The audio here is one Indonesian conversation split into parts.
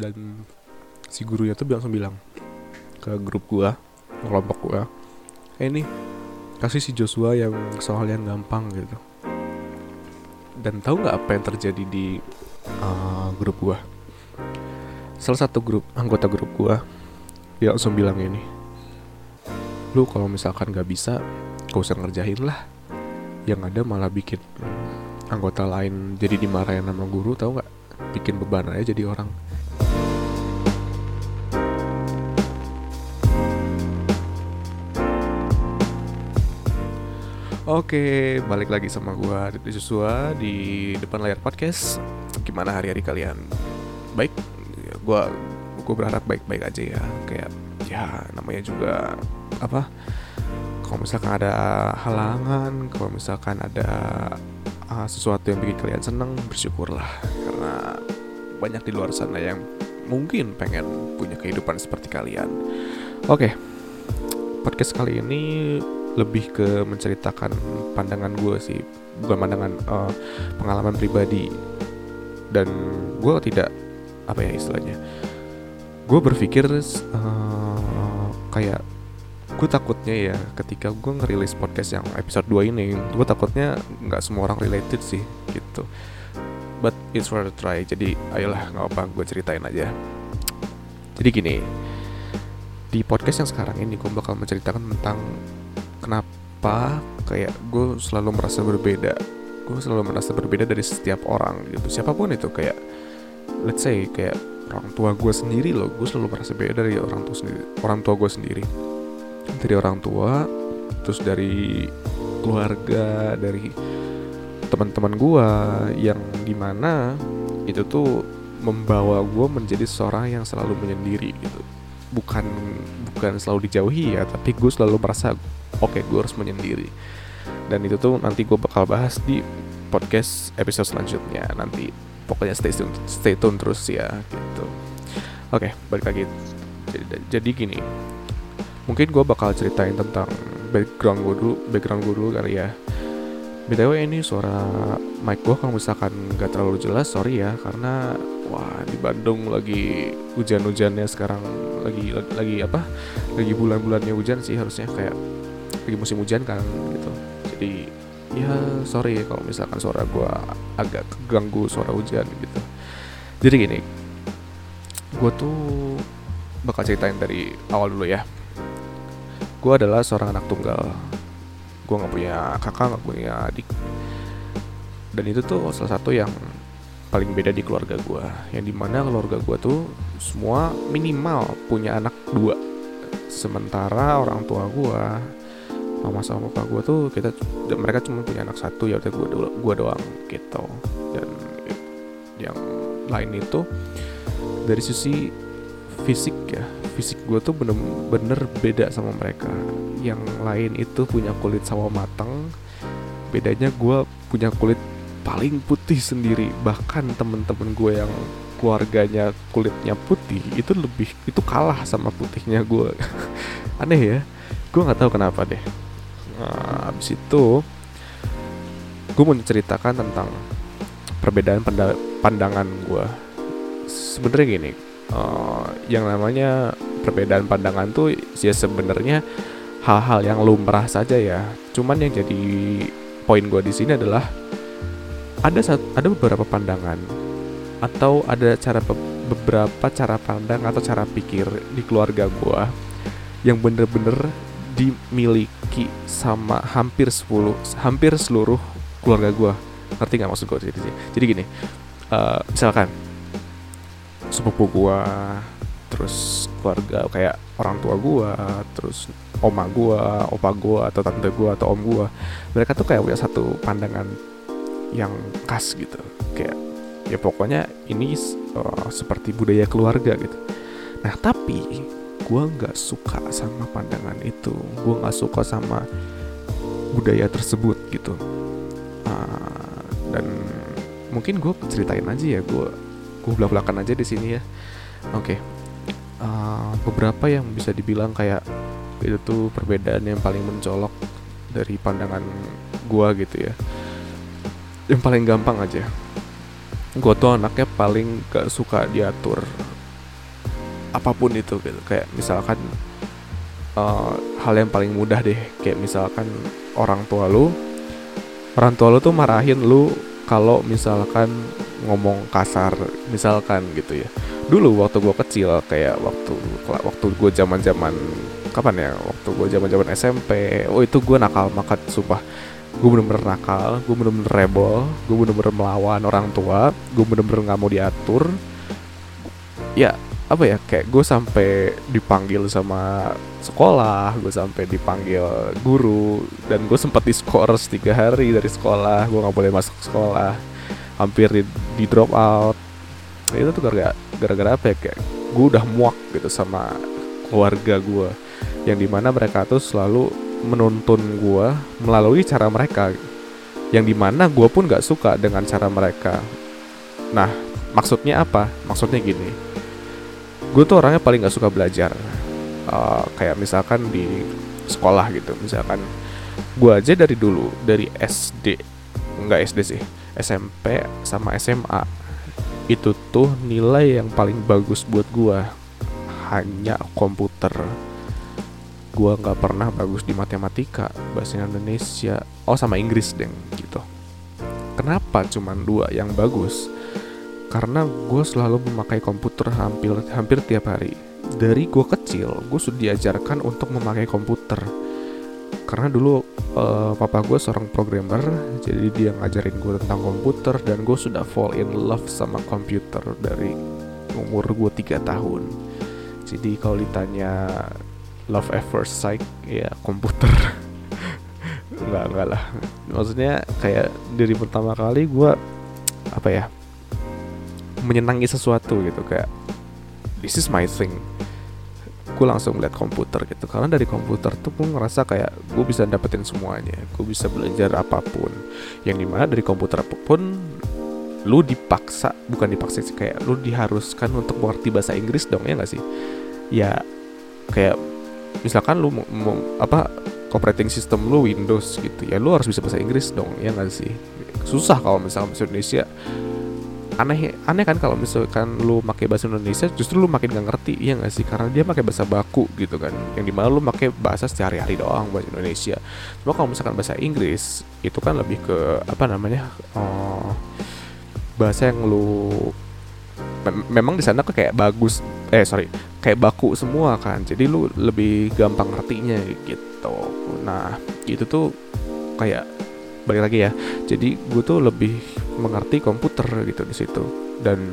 dan si gurunya tuh langsung bilang ke grup gua kelompok gua eh ini kasih si Joshua yang soal yang gampang gitu. Dan tahu nggak apa yang terjadi di uh, grup gua? Salah satu grup anggota grup gua dia langsung bilang ini lu kalau misalkan nggak bisa gak usah ngerjain lah. Yang ada malah bikin anggota lain jadi dimarahin sama guru tahu nggak? Bikin beban aja jadi orang Oke, balik lagi sama gua Adit Joshua di depan layar podcast. Gimana hari-hari kalian? Baik, gua gua berharap baik-baik aja ya. Kayak ya namanya juga apa? Kalau misalkan ada halangan, kalau misalkan ada uh, sesuatu yang bikin kalian seneng, bersyukurlah karena banyak di luar sana yang mungkin pengen punya kehidupan seperti kalian. Oke, podcast kali ini lebih ke menceritakan pandangan gue sih bukan pandangan uh, pengalaman pribadi. Dan gue tidak apa ya istilahnya gue berpikir uh, kayak gue takutnya ya ketika gue ngerilis podcast yang episode 2 ini gue takutnya nggak semua orang related sih gitu. But it's worth a try. Jadi ayolah nggak apa gue ceritain aja. Jadi gini di podcast yang sekarang ini gue bakal menceritakan tentang kenapa kayak gue selalu merasa berbeda? Gue selalu merasa berbeda dari setiap orang gitu. Siapa pun itu kayak let's say kayak orang tua gue sendiri loh. Gue selalu merasa beda dari orang tua sendiri orang tua gue sendiri. Dari orang tua terus dari keluarga dari teman-teman gue yang di mana itu tuh membawa gue menjadi seorang yang selalu menyendiri gitu. Bukan bukan selalu dijauhi ya tapi gue selalu merasa oke okay, gue harus menyendiri. Dan itu tuh nanti gue bakal bahas di podcast episode selanjutnya nanti. Pokoknya stay tune stay tune terus ya gitu. Oke okay, balik lagi. Jadi, jadi gini mungkin gue bakal ceritain tentang background gue dulu background gue dulu kali ya. Btw ini suara mic gue kalau misalkan gak terlalu jelas sorry ya karena wah di Bandung lagi hujan-hujannya sekarang. Lagi lagi apa? Lagi bulan-bulannya hujan sih harusnya kayak lagi musim hujan kan gitu. Jadi ya sorry kalau misalkan suara gue agak keganggu suara hujan gitu. Jadi gini gue tuh bakal ceritain dari awal dulu ya. Gue adalah seorang anak tunggal. Gue nggak punya kakak nggak punya adik. Dan itu tuh salah satu yang paling beda di keluarga gue yang di mana keluarga gue tuh semua minimal punya anak dua. Sementara orang tua gue mama sama papa gue tuh kita mereka cuma punya anak satu ya udah gue gue doang gitu. Dan yang lain itu dari sisi fisik ya fisik gue tuh bener-bener beda sama mereka. Yang lain itu punya kulit sawo matang bedanya gue punya kulit paling putih sendiri. Bahkan temen-temen gue yang keluarganya kulitnya putih itu lebih itu kalah sama putihnya gue aneh ya gue nggak tahu kenapa deh nah, abis itu gue mau ceritakan tentang perbedaan pandangan gue sebenarnya gini uh, yang namanya perbedaan pandangan tuh ya sebenarnya hal-hal yang lumrah saja ya. Cuman yang jadi poin gue di sini adalah ada ada beberapa pandangan atau ada cara beberapa cara pandang atau cara pikir di keluarga gue yang bener-bener dimiliki sama hampir 10 hampir seluruh keluarga gue ngerti nggak maksud gue jadi jadi gini uh, misalkan sepupu gue terus keluarga kayak orang tua gue terus oma gue opa gue atau tante gue atau om gue mereka tuh kayak punya satu pandangan yang khas gitu. Kayak ya pokoknya ini uh, seperti budaya keluarga gitu. Nah tapi gue nggak suka sama pandangan itu. Gue nggak suka sama budaya tersebut gitu. Uh, dan mungkin gue ceritain aja ya gue gue belak belakan aja di sini ya. Oke. Okay. uh, beberapa yang bisa dibilang kayak itu tuh perbedaan yang paling mencolok dari pandangan gue gitu ya. Yang paling gampang aja. Gue tuh anaknya paling gak suka diatur apa pun itu gitu. Kayak misalkan uh, hal yang paling mudah deh. Kayak misalkan orang tua lu orang tua lu tuh marahin lu kalau misalkan ngomong kasar misalkan gitu ya. Dulu waktu gue kecil kayak waktu waktu gue zaman zaman kapan ya? Waktu gue zaman zaman SMP oh itu gue nakal makat sumpah. Gue bener-bener nakal gue bener-bener rebel gue bener-bener melawan orang tua gue bener-bener nggak mau diatur. Ya apa ya kayak gue sampai dipanggil sama sekolah gue sampai dipanggil guru dan gue sempat diskors tiga hari dari sekolah gue nggak boleh masuk sekolah hampir di, di drop out itu tuh gara-gara gara-gara apa ya kayak gue udah muak gitu sama keluarga gue yang di mana mereka tuh selalu menuntun gue melalui cara mereka. Yang di mana gue pun gak suka dengan cara mereka. Nah maksudnya apa? Maksudnya gini gue tuh orangnya paling gak suka belajar uh, kayak misalkan di sekolah gitu. Misalkan gue aja dari dulu dari SD nggak SD sih SMP sama SMA itu tuh nilai yang paling bagus buat gue hanya komputer. Gue nggak pernah bagus di matematika bahasa Indonesia oh sama Inggris deng gitu. Kenapa cuman dua yang bagus karena gue selalu memakai komputer hampir hampir tiap hari. Dari gue kecil gue sudah diajarkan untuk memakai komputer. Karena dulu uh, papa gue seorang programmer jadi dia ngajarin gue tentang komputer dan gue sudah fall in love sama komputer dari umur gue tiga tahun. Jadi kalau ditanya love at first sight ya komputer. Enggak enggak lah. Maksudnya kayak dari pertama kali gue apa ya menyenangi sesuatu gitu kayak this is my thing. Gue langsung lihat komputer gitu karena dari komputer tuh gue ngerasa kayak gue bisa dapetin semuanya gue bisa belajar apa pun. Yang di mana dari komputer apa pun lu dipaksa bukan dipaksa sih kayak lu diharuskan untuk mengerti bahasa Inggris dong ya gak sih? Ya kayak misalkan lu mau apa operating system lu Windows gitu ya lu harus bisa bahasa Inggris dong ya gak sih? Susah kalau misalnya bahasa Indonesia aneh aneh kan kalau misalkan lu pakai bahasa Indonesia justru lu makin gak ngerti iya gak sih? Karena dia pakai bahasa baku gitu kan. Yang di mana lu pakai bahasa sehari-hari doang bahasa Indonesia. Cuma kalau misalkan bahasa Inggris itu kan lebih ke apa namanya oh, bahasa yang lu memang di sana kayak bagus eh sorry kayak baku semua kan. Jadi lu lebih gampang ngertinya gitu. Nah itu tuh kayak balik lagi ya. Jadi gue tuh lebih mengerti komputer gitu di situ. Dan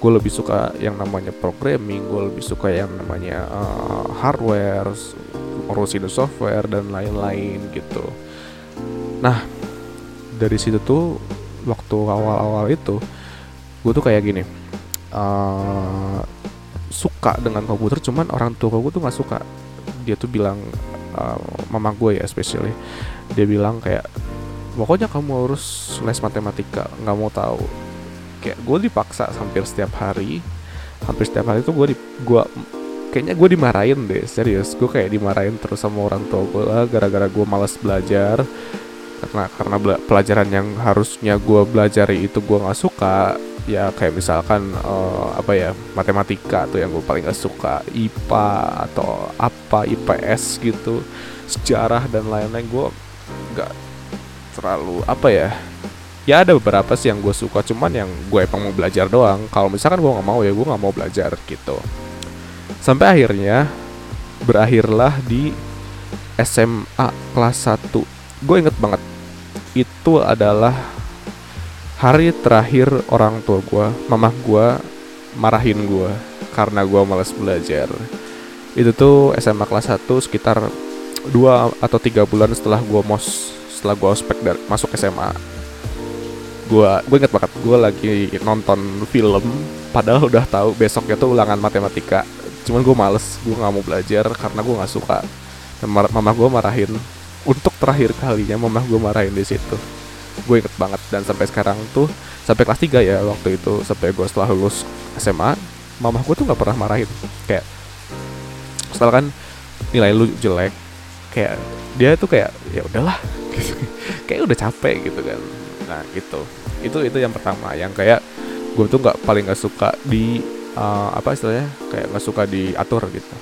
gue lebih suka yang namanya programming gue lebih suka yang namanya uh, hardware ngurusin software dan lain-lain gitu. Nah dari situ tuh waktu awal-awal itu gue tuh kayak gini uh, suka dengan komputer cuman orang tua gue tuh nggak suka. Dia tuh bilang uh, mama gue ya especially dia bilang kayak pokoknya kamu harus les matematika nggak mau tahu. Kayak gue dipaksa hampir setiap hari hampir setiap hari itu gue di gue kayaknya gue dimarahin deh serius. Gue kayak dimarahin terus sama orang tua gue lah gara-gara gue malas belajar. Karena karena pelajaran yang harusnya gue belajar itu gue nggak suka ya kayak misalkan uh, apa ya matematika tuh yang gue paling gak suka. IPA atau apa IPS gitu sejarah dan lain-lain gue nggak terlalu apa ya ya ada beberapa sih yang gue suka cuman yang gue emang mau belajar doang. Kalau misalkan gue nggak mau ya gue nggak mau belajar gitu. Sampai akhirnya berakhirlah di SMA kelas 1 gue inget banget itu adalah hari terakhir orang tua gue mamah gue marahin gue karena gue malas belajar. Itu tuh SMA kelas 1 sekitar dua atau tiga bulan setelah gue mos setelah gue ospek dari masuk SMA gue gue inget banget gue lagi nonton film padahal udah tahu besoknya tuh ulangan matematika. Cuman gue males gue nggak mau belajar karena gue nggak suka. Mama gue marahin. Untuk terakhir kalinya mama gue marahin di situ. Gue inget banget dan sampai sekarang tuh sampai kelas 3 ya waktu itu sampai gue setelah lulus SMA mama gue tuh nggak pernah marahin. Kayak setelah kan nilai lu jelek kayak dia tuh kayak ya udahlah gitu. kayak udah capek gitu kan. Nah gitu. Itu itu yang pertama. Yang kayak gue tuh nggak paling nggak suka di uh, apa istilahnya kayak nggak suka diatur gitu.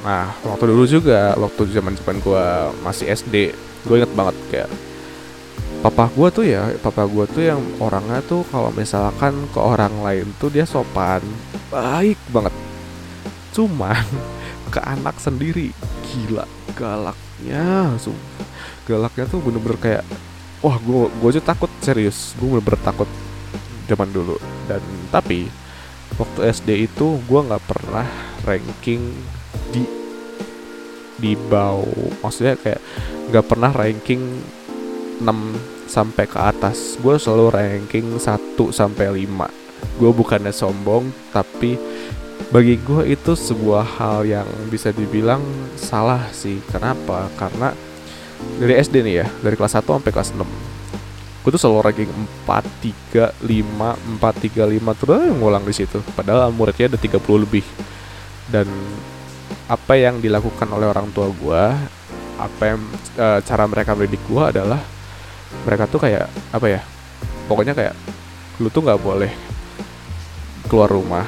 Nah waktu dulu juga waktu zaman zaman gue masih SD gue inget banget kayak papa gue tuh ya papa gue tuh yang orangnya tuh kalau misalkan ke orang lain tuh dia sopan baik banget. Cuman ke anak sendiri gila galaknya sumpah galaknya tuh bener-bener kayak wah gue gue aja takut serius. Gue bener-bener takut zaman dulu. Dan tapi waktu SD itu gue nggak pernah ranking di di bawah. Maksudnya kayak nggak pernah ranking 6 sampai ke atas. Gue selalu ranking 1 sampai 5 gue bukannya sombong tapi bagi gue itu sebuah hal yang bisa dibilang salah sih. Kenapa? Karena dari SD nih ya dari kelas 1 sampai kelas 6 gue tuh selalu ranking 4, 3, 5, 4, 3, 5 terus ngulang di situ. Padahal muridnya ada 30 lebih. Dan apa yang dilakukan oleh orang tua gue apa yang e, cara mereka mendidik gue adalah mereka tuh kayak apa ya pokoknya kayak lu tuh nggak boleh keluar rumah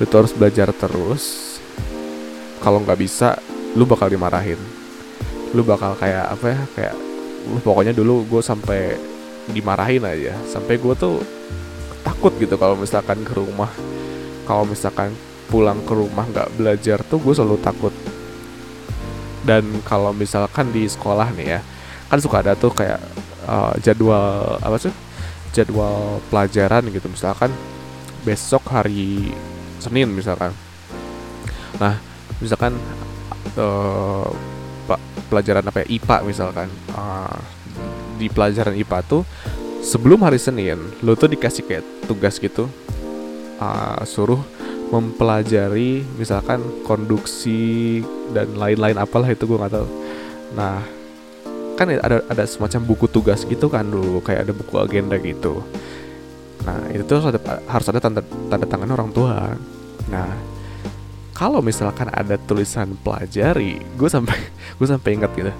lu tuh harus belajar terus. Kalau nggak bisa lu bakal dimarahin. Lu bakal kayak apa ya kayak lu pokoknya dulu gue sampai dimarahin aja. Sampai gue tuh takut gitu kalau misalkan ke rumah. Kalau misalkan pulang ke rumah nggak belajar tuh gue selalu takut. Dan kalau misalkan di sekolah nih ya kan suka ada tuh kayak uh, jadwal apa sih jadwal pelajaran gitu. Misalkan besok hari Senin misalkan. Nah misalkan uh, pelajaran apa ya? IPA misalkan. Uh, di pelajaran IPA tuh sebelum hari Senin lo tuh dikasih kayak tugas gitu. Uh, suruh mempelajari misalkan konduksi dan lain-lain apalah itu gue nggak tahu. Nah kan ada ada semacam buku tugas gitu kan dulu kayak ada buku agenda gitu nah itu tuh harus ada, harus ada tanda tanda tangan orang tua. Nah kalau misalkan ada tulisan pelajari gue sampai gue sampai ingat gitu.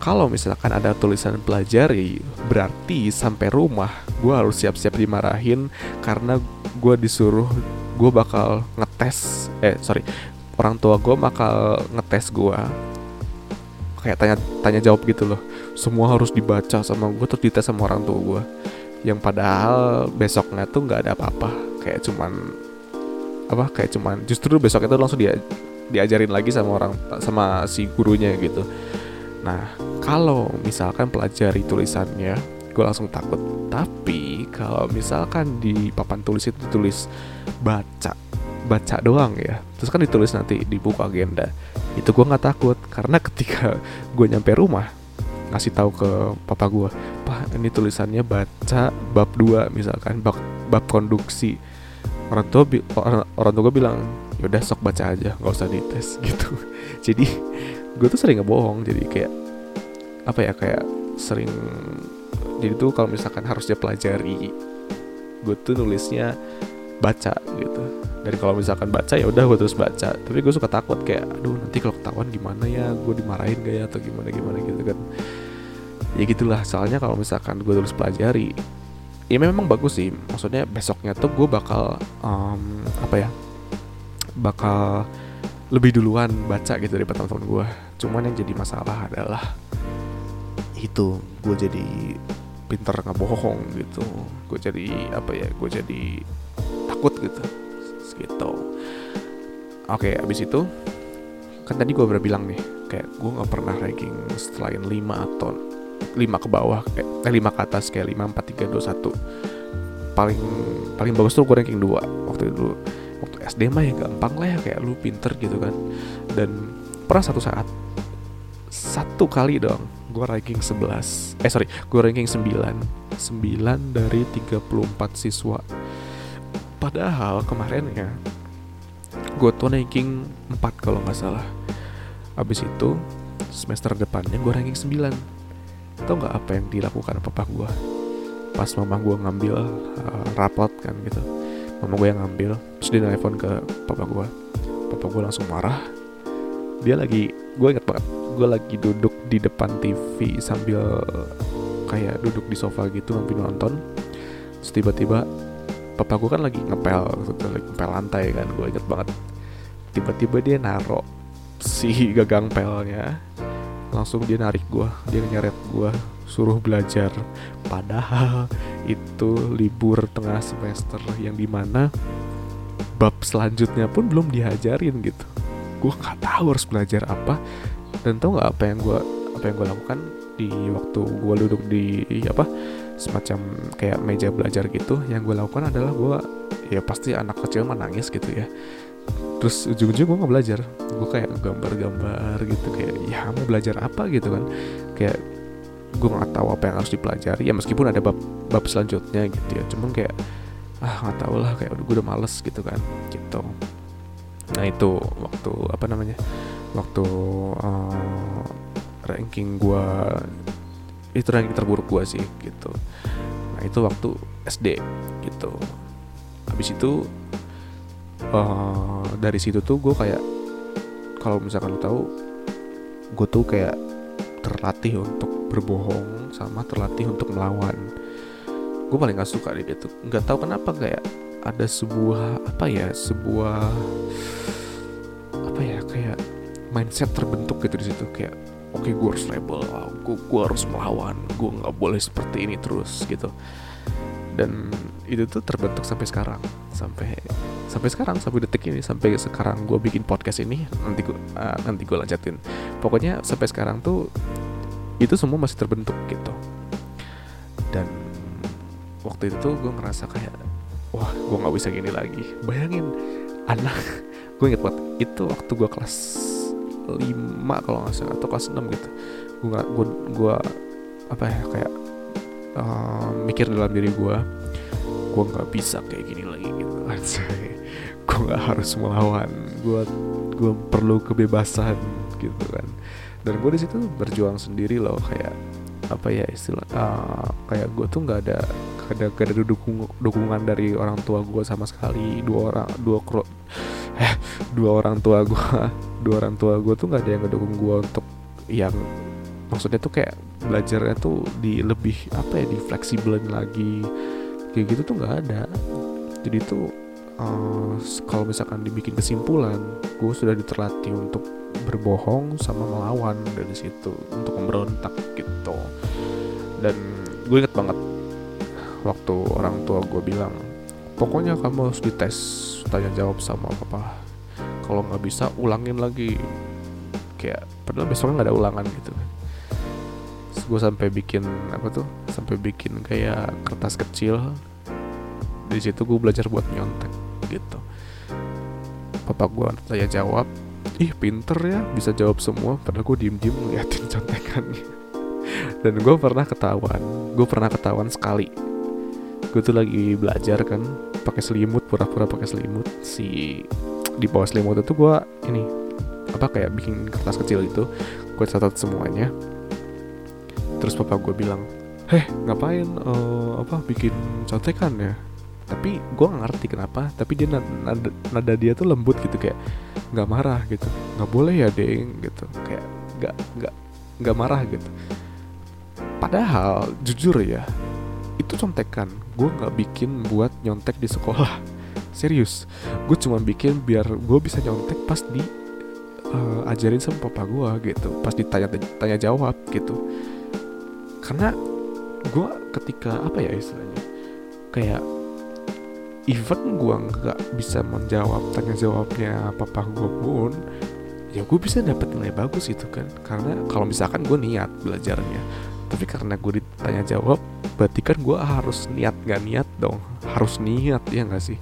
Kalau misalkan ada tulisan pelajari berarti sampai rumah gue harus siap-siap dimarahin karena gue disuruh gue bakal ngetes eh sorry orang tua gue bakal ngetes gue kayak tanya tanya jawab gitu loh. Semua harus dibaca sama gue terus dites sama orang tua gue yang padahal besoknya tuh nggak ada apa-apa. Kayak cuman apa kayak cuman justru besok itu langsung dia diajarin lagi sama orang sama si gurunya gitu. Nah kalau misalkan pelajari tulisannya gue langsung takut. Tapi kalau misalkan di papan tulis itu tulis baca baca doang ya terus kan ditulis nanti di buku agenda itu gue nggak takut. Karena ketika gue nyampe rumah ngasih tahu ke papa gue pak ini tulisannya baca bab 2 misalkan bab bab konduksi. Orang tua orang, tua gue bilang yaudah sok baca aja nggak usah dites gitu. Jadi gue tuh sering ngebohong jadi kayak apa ya kayak sering jadi tuh kalau misalkan harus dia pelajari gue tuh nulisnya baca gitu dan kalau misalkan baca ya udah gue terus baca. Tapi gue suka takut kayak aduh nanti kalau ketahuan gimana ya? Gue dimarahin gak ya? Atau gimana gimana gitu kan. Ya gitulah. Soalnya kalau misalkan gue terus pelajari ya memang bagus sih. Maksudnya besoknya tuh gue bakal um, apa ya bakal lebih duluan baca gitu dari teman-teman gue cuman yang jadi masalah adalah itu. Gue jadi pinter ngebohong gitu. Gue jadi apa ya gue jadi takut gitu gitu. Oke abis itu kan tadi gue udah bilang nih kayak gue nggak pernah ranking selain 5 atau 5 ke bawah kayak eh, 5 ke atas kayak 5 4 3 2 1 paling paling bagus tuh gue ranking 2 waktu itu waktu SD mah ya gampang lah ya kayak lu pinter gitu kan. Dan pernah satu saat satu kali dong gue ranking 11 eh sorry gue ranking 9 9 dari 34 siswa padahal kemarin ya gue tuh ranking 4 kalau nggak salah. Abis itu semester depannya gue ranking 9 tau nggak apa yang dilakukan papa gue pas mama gue ngambil uh, rapot kan gitu. Mama gue yang ngambil terus dia nelfon ke papa gue papa gue langsung marah. Dia lagi gue inget banget gue lagi duduk di depan TV sambil kayak duduk di sofa gitu sambil nonton. Tiba-tiba papa gue kan lagi ngepel lagi ngepel lantai kan gue inget banget. Tiba-tiba dia naro si gagang pelnya langsung dia narik gue dia nyeret gue suruh belajar. Padahal itu libur tengah semester yang di mana bab selanjutnya pun belum diajarin gitu. Gue nggak tahu harus belajar apa dan tau nggak apa yang gue apa yang gue lakukan di waktu gue duduk di apa semacam kayak meja belajar gitu yang gue lakukan adalah gue ya pasti anak kecil menangis gitu ya. Terus ujung-ujung gue nggak belajar. Gue kayak gambar-gambar gitu kayak ya mau belajar apa? gitu kan. Kayak gue nggak tahu apa yang harus dipelajari. Ya meskipun ada bab bab selanjutnya gitu ya. Cuman kayak ah nggak tahu lah kayak gue udah males gitu kan. Gitu. Nah itu waktu apa namanya waktu uh, ranking gue itu ranking terburuk gue sih gitu. Nah itu waktu SD gitu. Habis itu uh, dari situ tuh gue kayak kalau misalkan lo tahu gue tuh kayak terlatih untuk berbohong sama terlatih untuk melawan. Gue paling gak suka di itu nggak tahu kenapa kayak ada sebuah apa ya sebuah apa ya kayak mindset terbentuk gitu di situ. Kayak oke gue harus rebel gue gue harus melawan gue nggak boleh seperti ini terus gitu. Dan itu tuh terbentuk sampai sekarang sampai sampai sekarang sampai detik ini sampai sekarang gue bikin podcast ini nanti gue uh, nanti gue lanjutin. Pokoknya sampai sekarang tuh itu semua masih terbentuk gitu. Dan waktu itu tuh gue ngerasa kayak wah gue nggak bisa gini lagi. Bayangin anak gue inget banget itu waktu gue kelas 5 kalau nggak salah atau kelas 6 gitu. Gue gue gue apa ya kayak uh, mikir dalam diri gue gue nggak bisa kayak gini lagi gitu. Gue nggak harus melawan gue gue perlu kebebasan gitu kan. Dan gue di situ berjuang sendiri loh kayak apa ya istilah uh, kayak gue tuh nggak ada ada ada dukung, dukungan dari orang tua gue sama sekali. Dua orang dua eh dua orang tua gue dua orang tua gue tuh nggak ada yang ngedukung gue untuk yang maksudnya tuh kayak belajarnya tuh di lebih apa ya di fleksibelin lagi. Kayak gitu tuh nggak ada. Jadi tuh uh, kalau misalkan dibikin kesimpulan gue sudah diterlatih untuk berbohong sama melawan dari situ untuk memberontak gitu. Dan gue inget banget waktu orang tua gue bilang pokoknya kamu harus dites tanya jawab sama papa kalau nggak bisa ulangin lagi. Kayak padahal besoknya nggak ada ulangan gitu. Kan gue sampai bikin apa tuh sampai bikin kayak kertas kecil. Di situ gue belajar buat nyontek gitu. Papa gue tanya jawab ih pinter ya bisa jawab semua. Padahal gue diem diem ngeliatin contekannya dan gue pernah ketahuan gue pernah ketahuan sekali. Gue tuh lagi belajar kan pakai selimut pura-pura pakai selimut. Si di bawah selimut itu gue ini apa kayak bikin kertas kecil itu gue catat semuanya. Terus papa gue bilang heh ngapain uh, apa bikin contekan ya? Tapi gue gak ngerti kenapa tapi dia nada, nada dia tuh lembut gitu kayak nggak marah gitu. Nggak boleh ya deng gitu. Kayak nggak nggak nggak marah gitu. Padahal jujur ya itu contekan gue nggak bikin buat nyontek di sekolah serius gue cuma bikin biar gue bisa nyontek pas di uh, ajarin sama papa gue gitu pas ditanya tanya jawab gitu. Karena gue ketika apa ya istilahnya kayak even gue nggak bisa menjawab tanya jawabnya papa gue pun ya gue bisa dapat nilai bagus itu kan. Karena kalau misalkan gue niat belajarnya tapi karena gue ditanya jawab berarti kan gue harus niat gak niat dong. Harus niat ya gak sih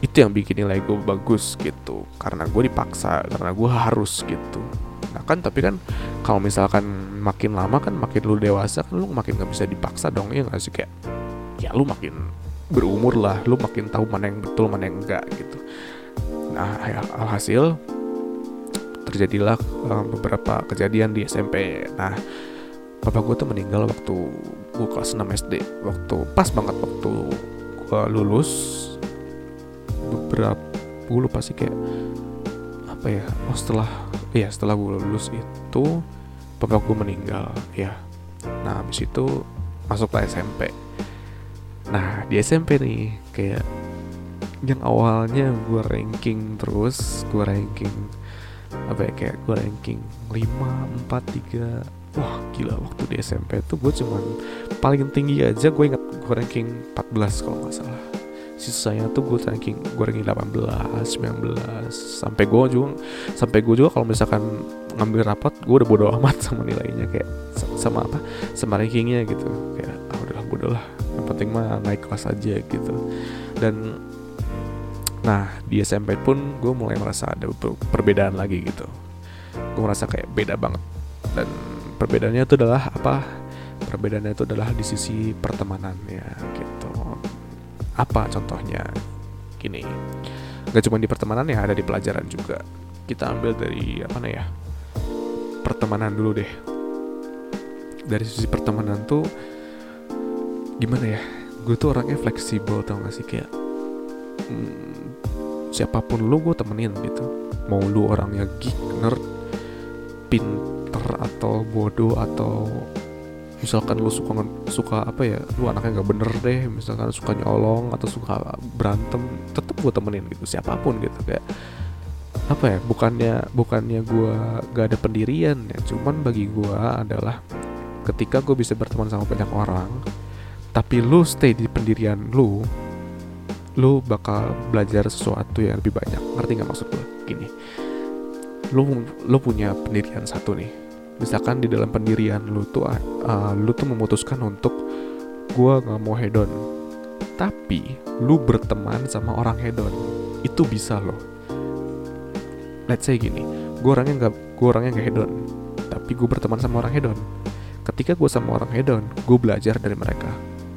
itu yang bikin nilai gue bagus gitu. Karena gue dipaksa karena gue harus gitu. Nah kan tapi kan kalau misalkan makin lama kan makin lu dewasa kan lu makin gak bisa dipaksa dong ya gak sih? Kayak ya lu makin berumur lah lu makin tahu mana yang betul mana yang enggak gitu. Nah alhasil terjadilah um, beberapa kejadian di SMP nah papa gue tuh meninggal waktu gue kelas 6 SD waktu pas banget waktu gue lulus beberapa gue sih kayak apa ya oh setelah iya setelah gue lulus itu papa gue meninggal ya. Nah habis itu masuk ke SMP nah di SMP nih kayak yang awalnya gue ranking terus gue ranking apa ya kayak gue ranking 5, 4, 3 Wah gila waktu di SMP tuh gue cuman paling tinggi aja gue inget gue ranking 14 kalau nggak salah sisanya tuh gue ranking gue ranking 18 19 sampai gue juga sampai gue juga kalau misalkan ngambil rapat gue udah bodo amat sama nilainya kayak sama apa sama rankingnya gitu. Kayak ah udahlah bodo lah yang penting mah naik kelas aja gitu. Dan nah di SMP pun gue mulai merasa ada perbedaan lagi gitu. Gue merasa kayak beda banget. Dan perbedaannya itu adalah apa? Perbedaannya itu adalah di sisi pertemanannya gitu apa contohnya? Gini nggak cuma di pertemanan ya ada di pelajaran juga. Kita ambil dari apa nih ya pertemanan dulu deh. Dari sisi pertemanan tuh gimana ya gue tuh orangnya fleksibel tau gak sih? Kayak hmm, siapa pun lu gue temenin gitu. Mau lu orangnya geek nerd pinter atau bodoh atau misalkan lu suka suka apa ya lu anaknya nggak bener deh misalkan suka nyolong atau suka berantem tetap gue temenin gitu siapa pun gitu kayak apa ya bukannya bukannya gue gak ada pendirian ya cuman bagi gue adalah ketika gue bisa berteman sama banyak orang tapi lu stay di pendirian lu lu bakal belajar sesuatu yang lebih banyak. Ngerti nggak maksud gue gini lu lu punya pendirian satu nih misalkan di dalam pendirian lu tuh uh, lu tuh memutuskan untuk gua nggak mau hedon. Tapi lu berteman sama orang hedon itu bisa loh. Let's say gini gua orangnya nggak gua orangnya nggak hedon tapi gue berteman sama orang hedon. Ketika gue sama orang hedon gue belajar dari mereka.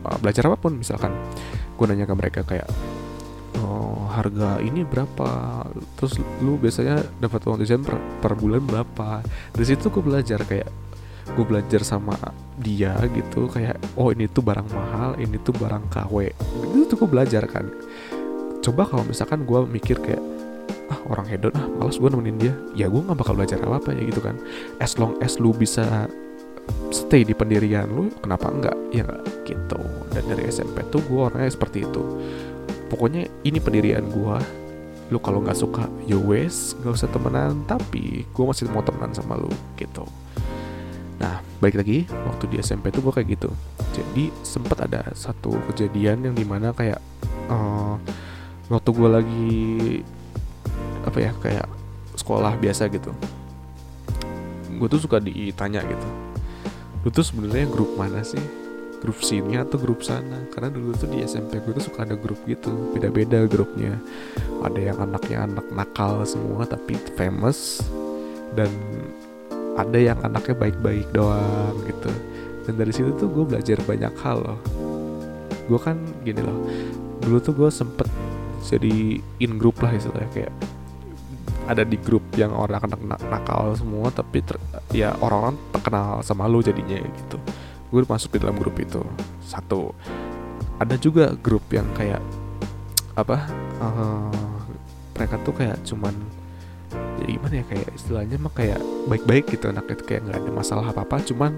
Uh, belajar apa pun misalkan gue nanya ke mereka kayak oh, harga ini berapa? Terus lu biasanya dapat uang jajan per, per bulan berapa? Dari situ gue belajar kayak gue belajar sama dia gitu kayak oh ini tuh barang mahal ini tuh barang KW itu tuh gue belajar kan. Coba kalau misalkan gue mikir kayak ah orang hedon ah malas gue nemenin dia. Ya gue nggak bakal belajar apa apa ya gitu kan. As long as lu bisa stay di pendirian lu kenapa enggak? Ya gitu. Dan dari SMP tuh gue orangnya seperti itu pokoknya ini pendirian gue lu kalau nggak suka yo ya wes nggak usah temenan. Tapi gue masih mau temenan sama lu gitu. Nah balik lagi waktu di SMP tuh gue kayak gitu. Jadi sempat ada satu kejadian yang di mana kayak uh, waktu gue lagi apa ya kayak sekolah biasa gitu. Gue tuh suka ditanya gitu. Lu tuh sebenarnya grup mana sih grup sini atau grup sana. Karena dulu tuh di SMP gue tuh suka ada grup gitu beda-beda grupnya. Ada yang anaknya anak nakal semua tapi famous. Dan ada yang anaknya baik-baik doang gitu. Dan dari situ tuh gue belajar banyak hal loh. Gue kan gini loh dulu tuh gue sempet jadi in group lah istilahnya kayak ada di grup yang orang anak nakal semua tapi ya orang-orang terkenal sama lu jadinya gitu gue masuk di dalam grup itu. Satu. Ada juga grup yang kayak apa uh, mereka tuh kayak cuman ya gimana ya kayak istilahnya mah kayak baik-baik gitu anak itu kayak nggak ada masalah apa apa cuman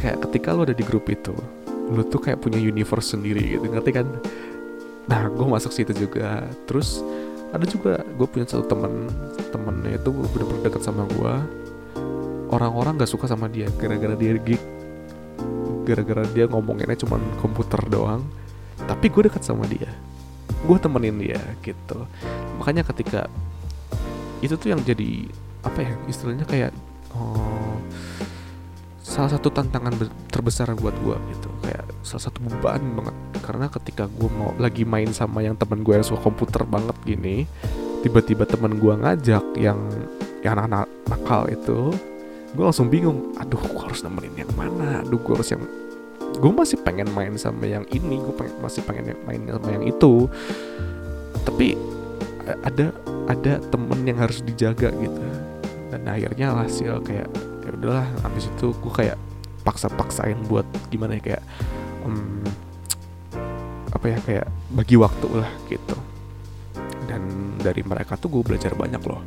kayak ketika lo ada di grup itu lo tuh kayak punya universe sendiri gitu ngerti kan? Nah gue masuk situ juga. Terus ada juga gue punya satu temen temennya itu bener-bener deket sama gue orang-orang gak suka sama dia gara-gara dia geek gara-gara dia ngomonginnya cuma komputer doang. Tapi gue dekat sama dia. Gue temenin dia gitu. Makanya ketika itu tuh yang jadi apa ya istilahnya kayak oh, salah satu tantangan terbesar buat gue gitu. Kayak salah satu beban banget. Karena ketika gue mau lagi main sama yang teman gue yang suka komputer banget gini tiba-tiba teman gue ngajak yang yang anak-anak nakal itu gue langsung bingung aduh gue harus nemenin yang mana? Aduh gue harus yang gue masih pengen main sama yang ini gue pengen masih pengen main sama yang itu. Tapi ada ada temen yang harus dijaga gitu. Dan akhirnya hasil kayak ya udahlah habis itu gue kayak paksa-paksain buat gimana ya kayak um, apa ya kayak bagi waktu lah gitu. Dan dari mereka tuh gue belajar banyak loh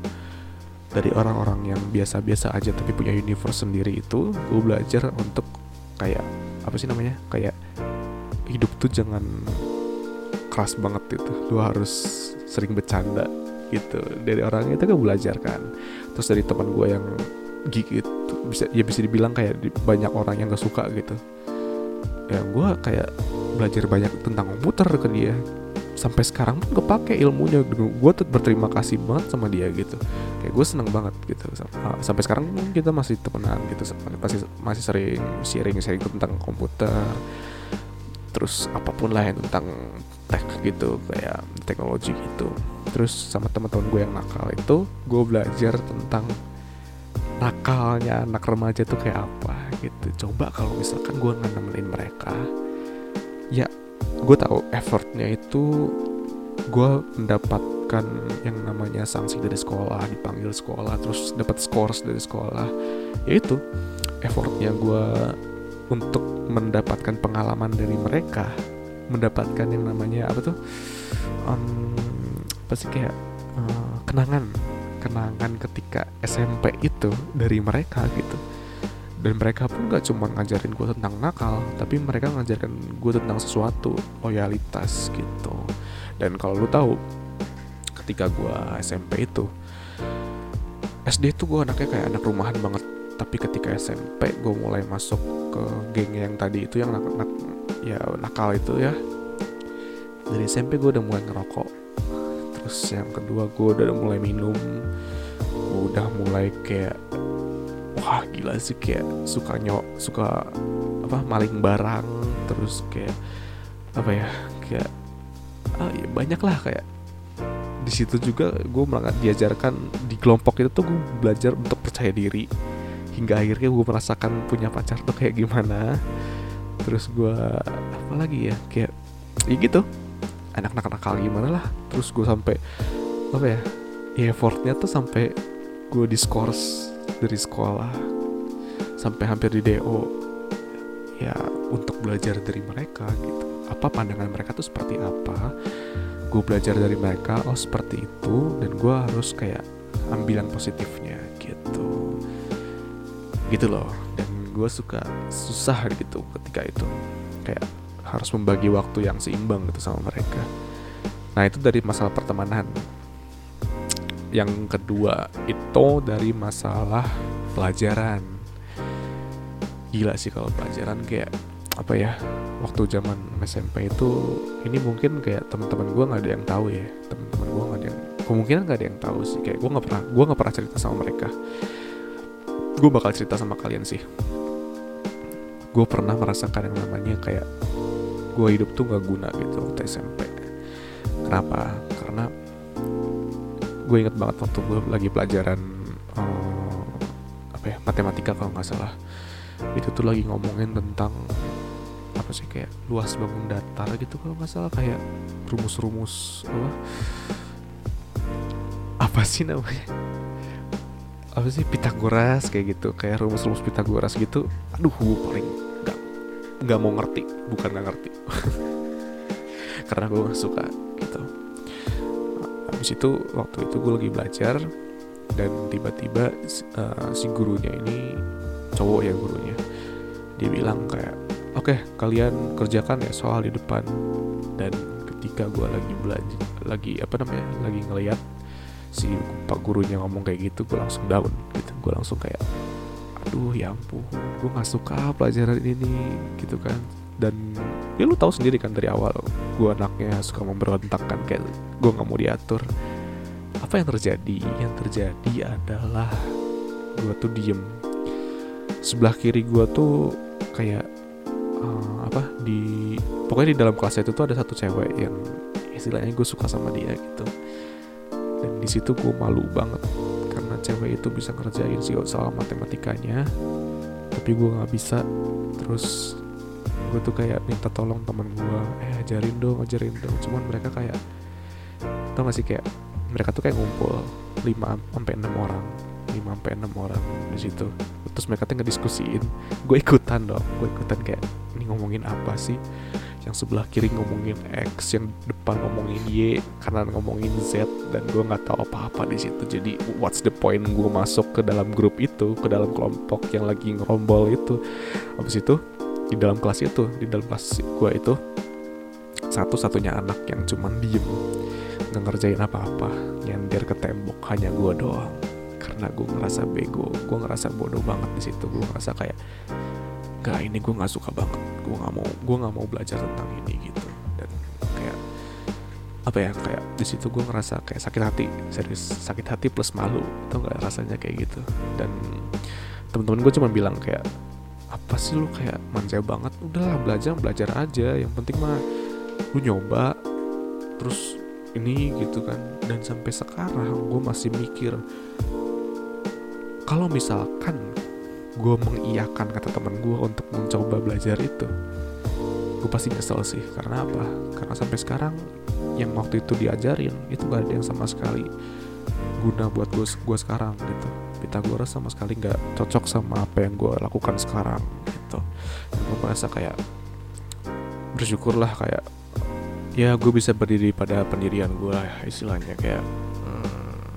dari orang-orang yang biasa-biasa aja tapi punya universe sendiri itu gue belajar untuk kayak apa sih namanya kayak hidup tuh jangan keras banget itu lu harus sering bercanda gitu. Dari orang itu kan belajar kan. Terus dari teman gue yang itu bisa ya bisa dibilang kayak banyak orang yang gak suka gitu. Ya gue kayak belajar banyak tentang komputer ke dia sampai sekarang pun kepake ilmunya gue tuh berterima kasih banget sama dia gitu. Kayak gue seneng banget gitu. Sampai sekarang pun kita masih temenan gitu. Masih masih sering sharing sharing tentang komputer terus apa pun lah yang tentang tech gitu kayak teknologi gitu. Terus sama teman-teman gue yang nakal itu gue belajar tentang nakalnya anak remaja tuh kayak apa gitu. Coba kalau misalkan gue nggak nemenin mereka ya gue tahu effortnya itu gue mendapatkan yang namanya sanksi dari sekolah dipanggil sekolah terus dapat scores dari sekolah. Ya itu effortnya gue untuk mendapatkan pengalaman dari mereka mendapatkan yang namanya apa tuh? Um, apa sih kayak uh, kenangan kenangan ketika SMP itu dari mereka gitu dan mereka pun gak cuma ngajarin gue tentang nakal tapi mereka ngajarkan gue tentang sesuatu loyalitas gitu. Dan kalau lu tahu ketika gue SMP itu SD tuh gue anaknya kayak anak rumahan banget. Tapi ketika SMP gue mulai masuk ke geng yang tadi itu yang nak, nak ya nakal itu ya. Dari SMP gue udah mulai ngerokok. Terus yang kedua gue udah mulai minum. Udah mulai kayak wah gila sih kayak suka nyok suka apa maling barang terus kayak apa ya kayak ah, ya banyak lah kayak. Di situ juga gue malah diajarkan di kelompok itu tuh gue belajar untuk percaya diri. Hingga akhirnya gue merasakan punya pacar tuh kayak gimana. Terus gue apa lagi ya kayak ya gitu. Anak-anak nakal gimana lah. Terus gue sampai apa ya ya effortnya tuh sampai gue diskors dari sekolah sampai hampir di do ya untuk belajar dari mereka gitu. Apa pandangan mereka tuh seperti apa? Gue belajar dari mereka oh seperti itu dan gue harus kayak ambil yang positifnya gitu. Gitu loh dan gue suka susah gitu ketika itu. Kayak harus membagi waktu yang seimbang gitu sama mereka. Nah itu dari masalah pertemanan yang kedua itu dari masalah pelajaran. Gila sih kalau pelajaran kayak apa ya waktu zaman SMP itu ini mungkin kayak teman-teman gue nggak ada yang tahu ya. Teman-teman gue nggak ada yang kemungkinan nggak ada yang tahu sih. Kayak gue nggak pernah gue nggak pernah cerita sama mereka. Gue bakal cerita sama kalian sih. Gue pernah merasakan yang namanya kayak gue hidup tuh gak guna gitu waktu SMP kenapa gue inget banget waktu gue lagi pelajaran um, apa ya matematika kalau nggak salah. Itu tuh lagi ngomongin tentang apa sih kayak luas bangun datar gitu kalau nggak salah. Kayak rumus-rumus apa? Apa sih namanya? Apa sih Pitagoras kayak gitu. Kayak rumus-rumus Pitagoras gitu. Aduh gue paling nggak mau ngerti. Bukan nggak ngerti. Karena gue suka habis itu waktu itu gue lagi belajar dan tiba-tiba uh, si gurunya ini cowok ya gurunya dia bilang kayak oke okay, kalian kerjakan ya soal di depan. Dan ketika gue lagi belajar lagi apa namanya lagi ngeliat si pak gurunya ngomong kayak gitu gue langsung down gitu. Gue langsung kayak aduh ya ampun gue nggak suka pelajaran ini gitu kan. Dan ya lu tahu sendiri kan dari awal gue anaknya suka memberontak kan kayak gue nggak mau diatur. Apa yang terjadi? Yang terjadi adalah gue tuh diem. Sebelah kiri gue tuh kayak uh, apa di pokoknya di dalam kelas itu tuh ada satu cewek yang istilahnya gue suka sama dia gitu. Dan di situ gue malu banget karena cewek itu bisa ngerjain sih soal matematikanya tapi gue nggak bisa. Terus gue tuh kayak minta tolong teman gue eh ajarin dong ajarin dong cuman mereka kayak tau gak sih kayak mereka tuh kayak ngumpul 5 sampai enam orang 5 sampai enam orang di situ terus mereka tuh ngediskusiin gue ikutan dong gue ikutan kayak ini ngomongin apa sih yang sebelah kiri ngomongin X, yang depan ngomongin Y, kanan ngomongin Z, dan gue nggak tahu apa-apa di situ. Jadi what's the point gue masuk ke dalam grup itu, ke dalam kelompok yang lagi ngerombol itu. Habis itu di dalam kelas itu, di dalam kelas gue itu satu-satunya anak yang cuman diem nggak ngerjain apa-apa nyender ke tembok hanya gue doang. Karena gue ngerasa bego gue ngerasa bodoh banget di situ. Gue ngerasa kayak gak ini gue nggak suka banget. Gue nggak mau gue nggak mau belajar tentang ini gitu. Dan kayak apa ya kayak di situ gue ngerasa kayak sakit hati serius sakit hati plus malu tau nggak rasanya kayak gitu. Dan teman-teman gue cuma bilang kayak apa sih lu kayak manja banget? Udahlah belajar belajar aja. Yang penting mah lu nyoba terus ini gitu kan. Dan sampai sekarang gue masih mikir kalau misalkan gue mengiyakan kata teman gue untuk mencoba belajar itu gue pasti nyesel sih. Karena apa? Karena sampai sekarang yang waktu itu diajarin itu gak ada yang sama sekali guna buat gue gue sekarang gitu Pitagoras sama sekali nggak cocok sama apa yang gue lakukan sekarang gitu. Dan gue merasa kayak bersyukurlah kayak ya gue bisa berdiri pada pendirian gue istilahnya kayak hmm,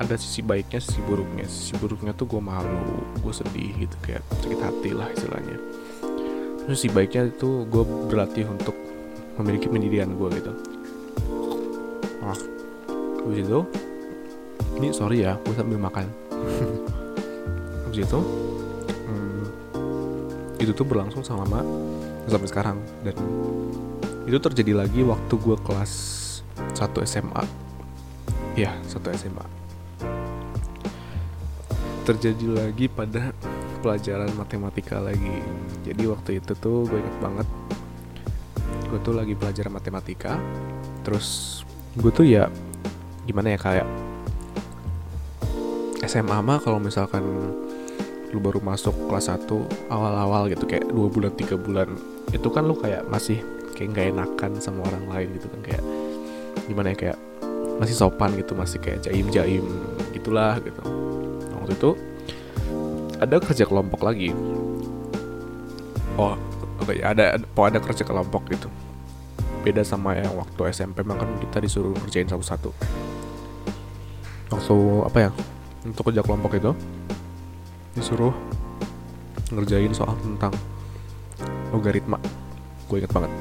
ada sisi baiknya sisi buruknya. Sisi buruknya tuh gue malu gue sedih gitu kayak sakit hati lah istilahnya. Terus sisi baiknya itu gue berlatih untuk memiliki pendirian gue gitu. Nah habis itu ini sorry ya gue sambil makan. Habis itu hmm, itu tuh berlangsung selama sampai sekarang. Dan itu terjadi lagi waktu gue kelas 1 SMA ya satu SMA terjadi lagi pada pelajaran matematika lagi. Jadi waktu itu tuh gue inget banget gue tuh lagi belajar matematika. Terus gue tuh ya gimana ya kayak SMA mah kalau misalkan lu baru masuk kelas 1 awal-awal gitu kayak dua bulan tiga bulan itu kan lu kayak masih kayak nggak enakan sama orang lain gitu kan kayak gimana ya kayak masih sopan gitu masih kayak jaim jaim gitulah gitu. Nah, waktu itu ada kerja kelompok lagi. Oh oke okay, ada oh ada kerja kelompok gitu. Beda sama yang waktu SMP mah kan kita disuruh ngerjain satu-satu. Waktu apa ya untuk kerja kelompok itu disuruh ngerjain soal tentang logaritma. Gue inget banget.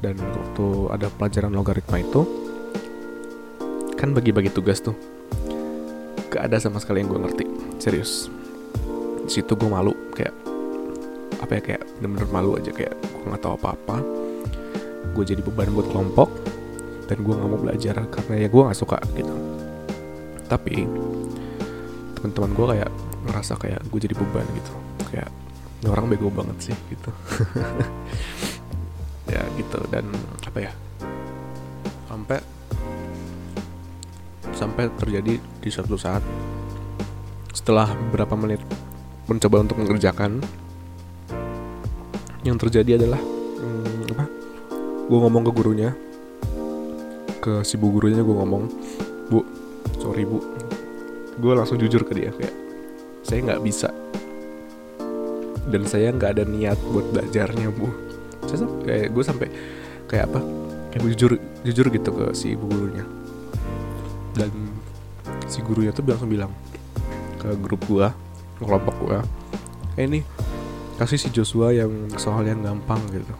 Dan waktu ada pelajaran logaritma itu kan bagi-bagi tugas tuh gak ada sama sekali yang gue ngerti. Serius. Di situ gue malu kayak apa ya kayak bener-bener malu aja kayak gue nggak tahu apa-apa. Gue jadi beban buat kelompok dan gue nggak mau belajar karena ya gue nggak suka gitu. Tapi teman-teman gue kayak ngerasa kayak gue jadi beban gitu. Kayak orang bego banget sih gitu. Ya gitu. Dan apa ya sampai sampai terjadi di suatu saat setelah beberapa menit mencoba untuk mengerjakan yang terjadi adalah hmm, apa gue ngomong ke gurunya ke si bu gurunya gue ngomong bu sorry bu gue langsung jujur ke dia kayak saya nggak bisa. Dan saya nggak ada niat buat belajarnya bu. Saya kayak gue sampai kayak apa kayak jujur jujur gitu ke si gurunya. Dan si gurunya tuh langsung bilang ke grup gue kelompok gue kayak ini kasih si Joshua yang soal yang gampang gitu.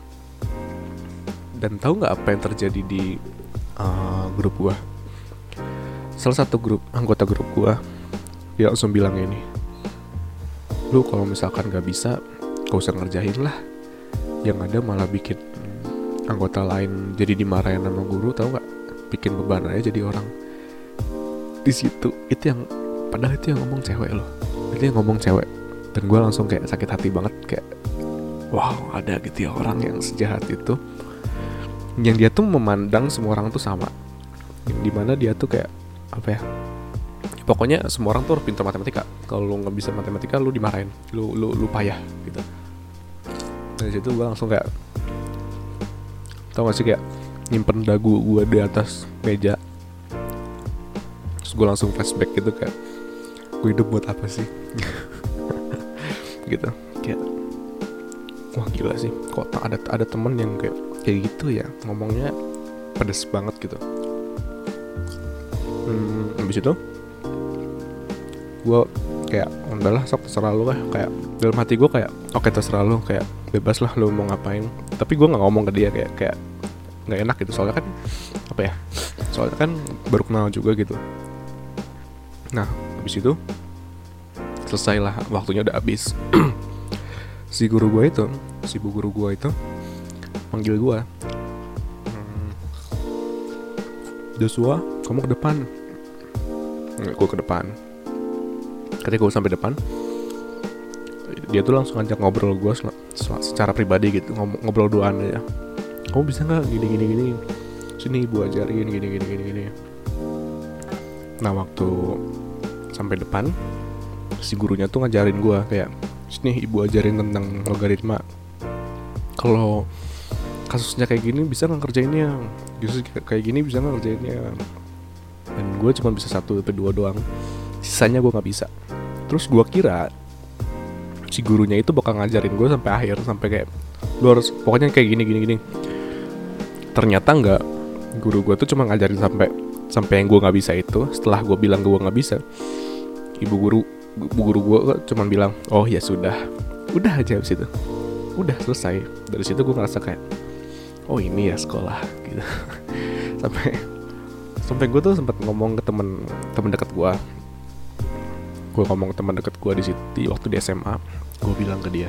Dan tahu nggak apa yang terjadi di uh, grup gue salah satu grup anggota grup gue dia langsung bilang ini lu kalau misalkan nggak bisa gak usah ngerjain lah. Yang ada malah bikin anggota lain jadi dimarahin sama guru tahu nggak? Bikin beban aja jadi orang. Di situ itu yang padahal itu yang ngomong cewek loh. Itu yang ngomong cewek. Dan gue langsung kayak sakit hati banget kayak wow ada gitu ya orang yang sejahat itu. Yang dia tuh memandang semua orang tuh sama. Di mana dia tuh kayak apa ya? Pokoknya semua orang tuh harus pintar matematika. Kalau lu nggak bisa matematika lu dimarahin. Lu lu lu payah gitu. Dari situ gue langsung kayak tau gak sih kayak nyimpen dagu gue di atas meja. Terus gue langsung flashback gitu kayak gue hidup buat apa sih? Gitu. Kayak wah gila sih. Kok ada ada temen yang kayak kayak gitu ya? Ngomongnya pedes banget gitu hmm, habis itu gue kayak udahlah sok terserah lu lah. Kayak dalam hati gue kayak oke terserah lu. Kayak bebas lah lu mau ngapain. Tapi gue nggak ngomong ke dia kayak kayak nggak enak gitu. Soalnya kan apa ya soalnya kan baru kenal juga gitu. Nah habis itu selesai lah waktunya udah habis. Si guru gue itu si bu guru gue itu manggil gue hmm, Joshua kamu ke depan gue ke depan. Ketika gue sampai depan dia tuh langsung ngajak ngobrol gue secara pribadi gitu ngobrol duaan aja kamu bisa nggak gini gini gini? Sini ibu ajarin gini gini gini gini. Nah waktu sampai depan si gurunya tuh ngajarin gue kayak sini ibu ajarin tentang logaritma. Kalau kasusnya kayak gini bisa nggak kerjainnya justru kayak gini bisa nggak kerjainnya gue cuma bisa satu atau dua doang. Sisanya gue nggak bisa. Terus gue kira si gurunya itu bakal ngajarin gue sampai akhir sampai kayak lu harus pokoknya kayak gini gini gini. Ternyata nggak. Guru gue tuh cuma ngajarin sampai sampai yang gue nggak bisa itu. Setelah gue bilang gue nggak bisa ibu guru ibu guru gue cuma bilang oh ya sudah. Udah aja habis itu. Udah selesai. Dari situ gue ngerasa kayak oh ini ya sekolah gitu. Sampai sampai gue tuh sempat ngomong ke temen temen dekat gue gue ngomong ke teman deket gue di situ waktu di SMA gue bilang ke dia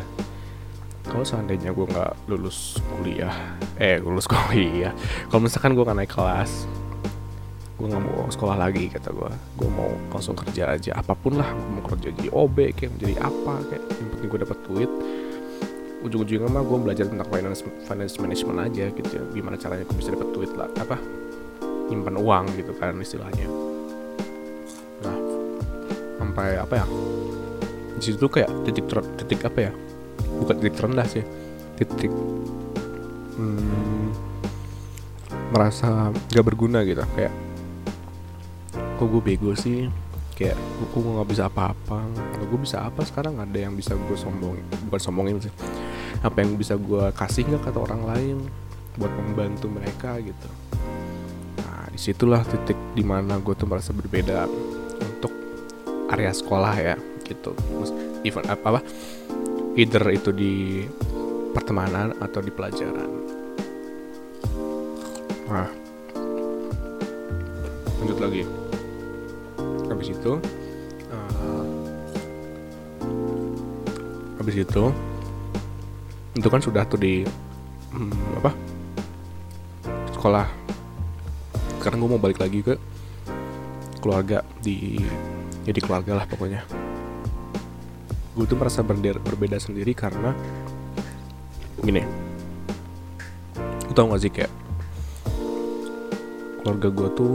kalau seandainya gue nggak lulus kuliah eh lulus kuliah kalau misalkan gue nggak naik kelas gue nggak mau sekolah lagi kata gue gue mau langsung kerja aja apa pun lah gue mau kerja jadi OB kayak menjadi apa kayak yang penting gue dapat duit. Ujung-ujungnya mah gue belajar tentang finance finance management aja gitu ya gimana caranya gue bisa dapat duit lah apa nyimpan uang gitu kan istilahnya. Sampai apa ya? Di situ kayak titik ter, titik apa ya? Bukan titik terendah sih titik hmm, merasa gak berguna gitu. Kayak kok gue bego sih? Kayak gue nggak bisa apa-apa? Gue bisa apa sekarang? Ada yang bisa gue sombong bukan sombongin sih. Apa yang bisa gue kasih nggak kata orang lain buat membantu mereka gitu? nah di situlah titik di mana gue tuh merasa berbeda area sekolah ya gitu. Even apa apa either itu di pertemanan atau di pelajaran. Nah. Lanjut lagi. Habis itu uh, habis itu itu kan sudah tuh di hmm, apa sekolah sekarang gue mau balik lagi ke keluarga di jadi keluarga lah pokoknya. Gue tuh merasa berbeda sendiri karena gini. Lu tau gak sih kayak keluarga gue tuh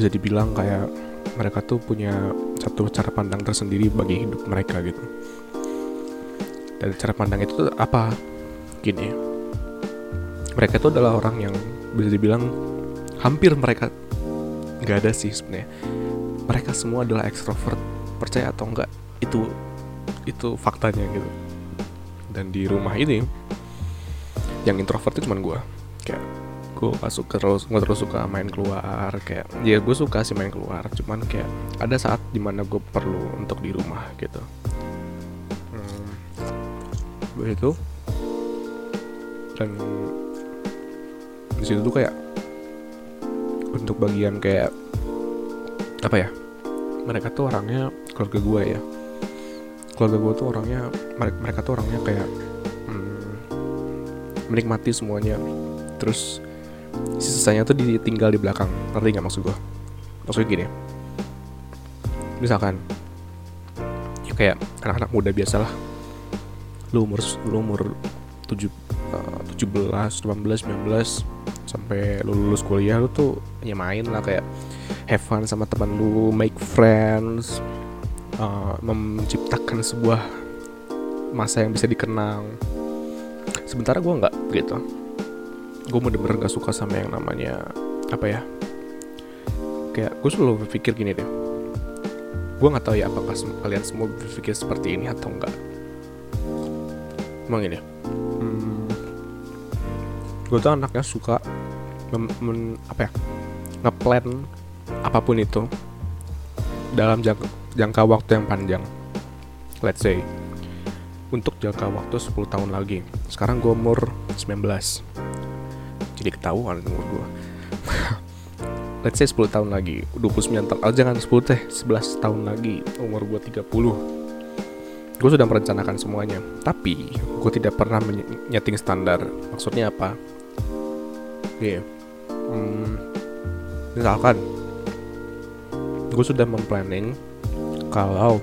bisa dibilang kayak mereka tuh punya satu cara pandang tersendiri bagi hidup mereka gitu. Dan cara pandang itu tuh apa? Gini. Mereka tuh adalah orang yang bisa dibilang hampir mereka nggak ada sih sebenarnya. Mereka semua adalah ekstrovert percaya atau enggak itu itu faktanya gitu. Dan di rumah ini yang introvert itu cuma gue kayak gue gak suka terus gue terus suka main keluar kayak ya gue suka sih main keluar cuman kayak ada saat di mana gue perlu untuk di rumah gitu. Hmm, begitu. Dan di situ tuh kayak untuk bagian kayak apa ya mereka tuh orangnya keluarga gue ya. Keluarga gue tuh orangnya mereka, tuh orangnya kayak hmm, menikmati semuanya. Terus sisanya tuh ditinggal di belakang. Ngerti nggak maksud gue maksudnya gini. Misalkan ya kayak anak-anak muda biasa lah. Lu umur lu umur tujuh eh, tujuh belas delapan belas sembilan belas sampai lu lulus kuliah lu tuh ya main lah kayak have fun sama teman lu make friends uh, menciptakan sebuah masa yang bisa dikenang. Sementara gue nggak gitu gue bener-bener gak suka sama yang namanya apa ya kayak gue selalu berpikir gini deh. Gue nggak tahu ya apakah kalian semua berpikir seperti ini atau enggak emang ini gue tuh anaknya suka mem, apa ya ngeplan apa pun itu dalam jangka jangka waktu yang panjang. Let's say untuk jangka waktu 10 tahun lagi. Sekarang gue umur 19 jadi ketahuan umur gue let's say 10 tahun lagi. 29 tahun oh, jangan 10 teh 11 tahun lagi. Umur gue 30 gue sudah merencanakan semuanya. Tapi gue tidak pernah menyeting standar. Maksudnya apa Yeah. hmm, misalkan gue sudah memplanning kalau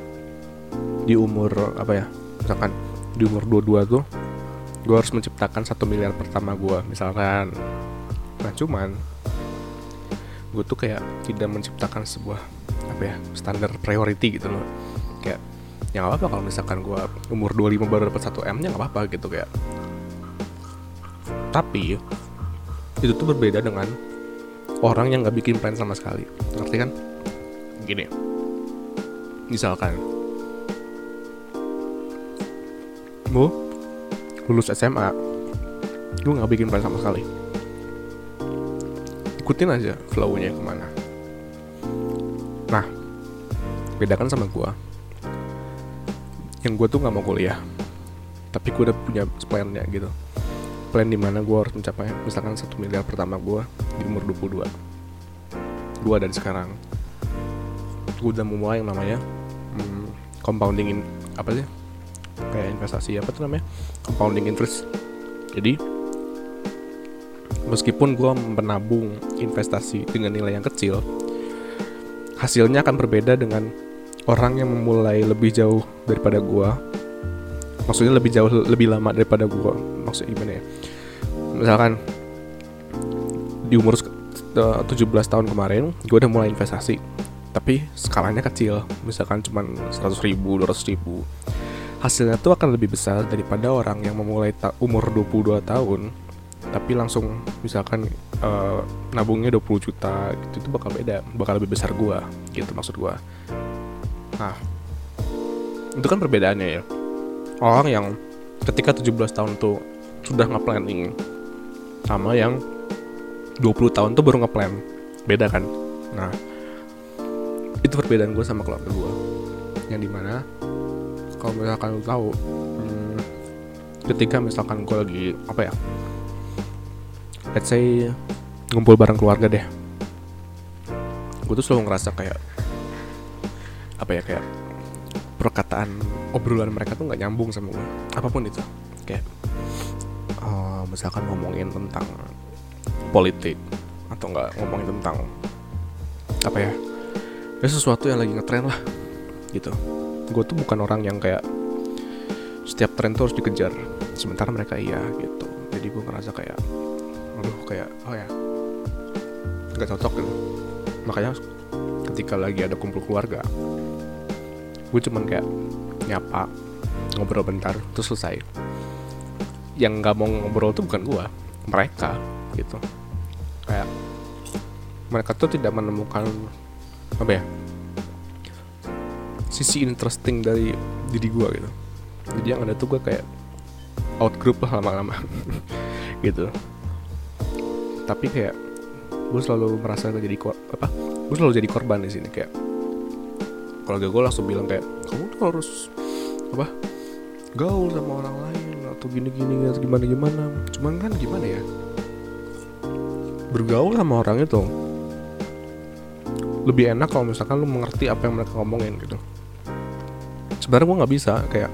di umur apa ya misalkan di umur 22 tuh gue harus menciptakan satu miliar pertama gue misalkan. Nah cuman gue tuh kayak tidak menciptakan sebuah apa ya standar priority gitu loh. Kayak ya gak apa-apa kalau misalkan gue umur 25 baru dapat 1 M nya gak apa-apa gitu kayak. Tapi itu tuh berbeda dengan orang yang gak bikin plan sama sekali. Ngerti kan? Gini. Misalkan. Gue lulus SMA gue gak bikin plan sama sekali. Ikutin aja flownya ke mana. Nah bedakan sama gue yang gue tuh gak mau kuliah tapi gue udah punya plannya gitu plan di mana gue harus mencapai misalkan satu miliar pertama gue di umur 22 gue dari sekarang. Gue udah memulai yang namanya hmm, compounding in, apa sih? Kayak investasi apa tuh namanya? Compounding interest. Jadi meskipun gue menabung investasi dengan nilai yang kecil hasilnya akan berbeda dengan orang yang memulai lebih jauh daripada gue maksudnya lebih jauh lebih lama daripada gue maksudnya gimana ya misalkan di umur 17 tahun kemarin gue udah mulai investasi. Tapi skalanya kecil misalkan cuma 100 ribu 200 ribu. Hasilnya tuh akan lebih besar daripada orang yang memulai ta umur 22 tahun tapi langsung misalkan uh, nabungnya 20 juta gitu itu bakal beda bakal lebih besar gua gitu maksud gua. Nah itu kan perbedaannya ya. Orang yang ketika 17 tahun tuh sudah nge-planning sama yang 20 tahun tuh baru nge-plan. Beda kan? Nah itu perbedaan gue sama keluarga gue yang di mana kalau misalkan lu tahu hmm, ketika misalkan gue lagi apa ya let's say ngumpul bareng keluarga deh gue tuh selalu ngerasa kayak apa ya kayak perkataan obrolan mereka tuh nggak nyambung sama gue apa pun itu misalkan ngomongin tentang politik atau nggak ngomongin tentang apa ya ya sesuatu yang lagi ngetren lah gitu. Gue tuh bukan orang yang kayak setiap tren tuh harus dikejar sementara mereka iya gitu. Jadi gue ngerasa kayak aduh kayak oh ya nggak cocok gitu. Makanya ketika lagi ada kumpul keluarga gue cuman kayak nyapa ngobrol bentar terus selesai yang nggak mau ngobrol tuh bukan gue mereka gitu. Kayak mereka tuh tidak menemukan apa ya sisi interesting dari diri gue gitu. Jadi yang ada tuh gue kayak out group lah lama-lama gitu. Tapi kayak gue selalu merasa jadi apa gue selalu jadi korban di sini kayak keluarga gue langsung bilang kayak kamu tuh harus apa gaul sama orang lain atau gini-gini gimana-gimana cuman kan gimana ya? Bergaul sama orang itu lebih enak kalau misalkan lu mengerti apa yang mereka ngomongin gitu. Sebenarnya gue nggak bisa kayak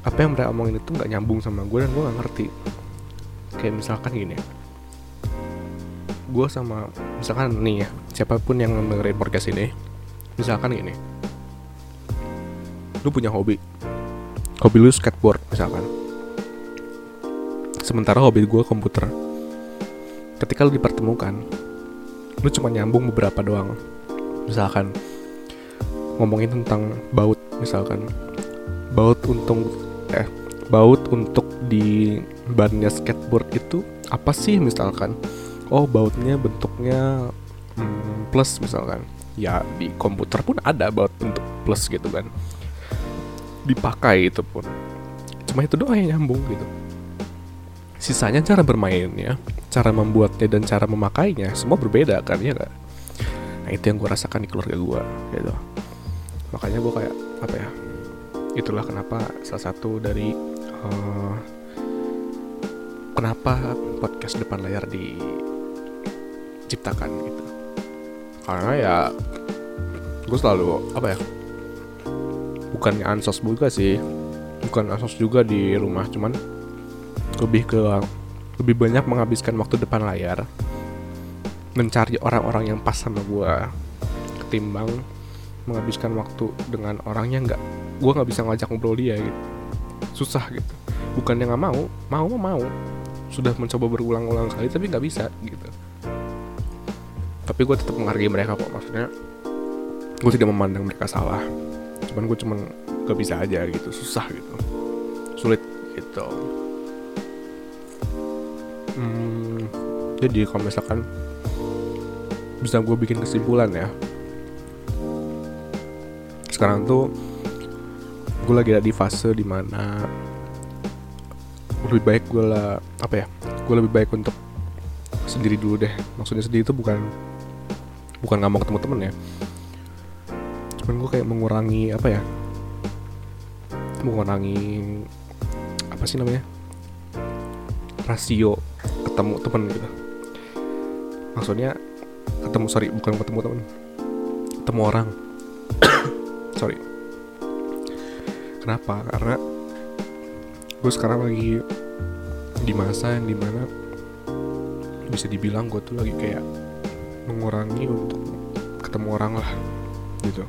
apa yang mereka ngomongin itu nggak nyambung sama gue dan gue nggak ngerti. Kayak misalkan gini. Gue sama misalkan nih ya siapa pun yang dengerin podcast ini misalkan gini. Lu punya hobi hobi lu skateboard misalkan. Sementara hobi gue komputer. Ketika lu dipertemukan lu cuma nyambung beberapa doang. Misalkan ngomongin tentang baut misalkan. Baut untuk eh baut untuk di bannya skateboard itu apa sih misalkan? Oh bautnya bentuknya hmm, plus misalkan. Ya di komputer pun ada buat untuk plus gitu kan dipakai itu pun. Cuma itu doang yang nyambung gitu. Sisanya cara bermainnya cara membuatnya dan cara memakainya semua berbeda kan ya gak? nah itu yang gue rasakan di keluarga gue gitu. Makanya gue kayak apa ya itulah kenapa salah satu dari uh, kenapa podcast depan layar diciptakan gitu. Karena ya gue selalu apa ya bukannya ansos juga sih. Bukan ansos juga di rumah cuman lebih ke lebih banyak menghabiskan waktu depan layar mencari orang-orang yang pas sama gue ketimbang menghabiskan waktu dengan orang yang nggak gue nggak bisa ngajak ngobrol dia gitu. Susah gitu. Bukannya nggak mau mau mau mau. Sudah mencoba berulang-ulang kali tapi nggak bisa gitu. Tapi gue tetap menghargai mereka kok maksudnya gue tidak memandang mereka salah cuman gue cuman gak bisa aja gitu susah gitu. Sulit gitu. Hmm, jadi kalau misalkan bisa gue bikin kesimpulan ya. Sekarang tuh gue lagi ada di fase di mana lebih baik gue lah apa ya gue lebih baik untuk sendiri dulu deh. Maksudnya sendiri itu bukan bukan nggak mau ketemu temen ya cuman gue kayak mengurangi apa ya mengurangi apa sih namanya rasio ketemu temen gitu. Maksudnya ketemu sorry bukan ketemu temen ketemu orang. Sorry. Kenapa? Karena gue sekarang lagi di masa yang di mana bisa dibilang gue tuh lagi kayak mengurangi untuk ketemu orang lah gitu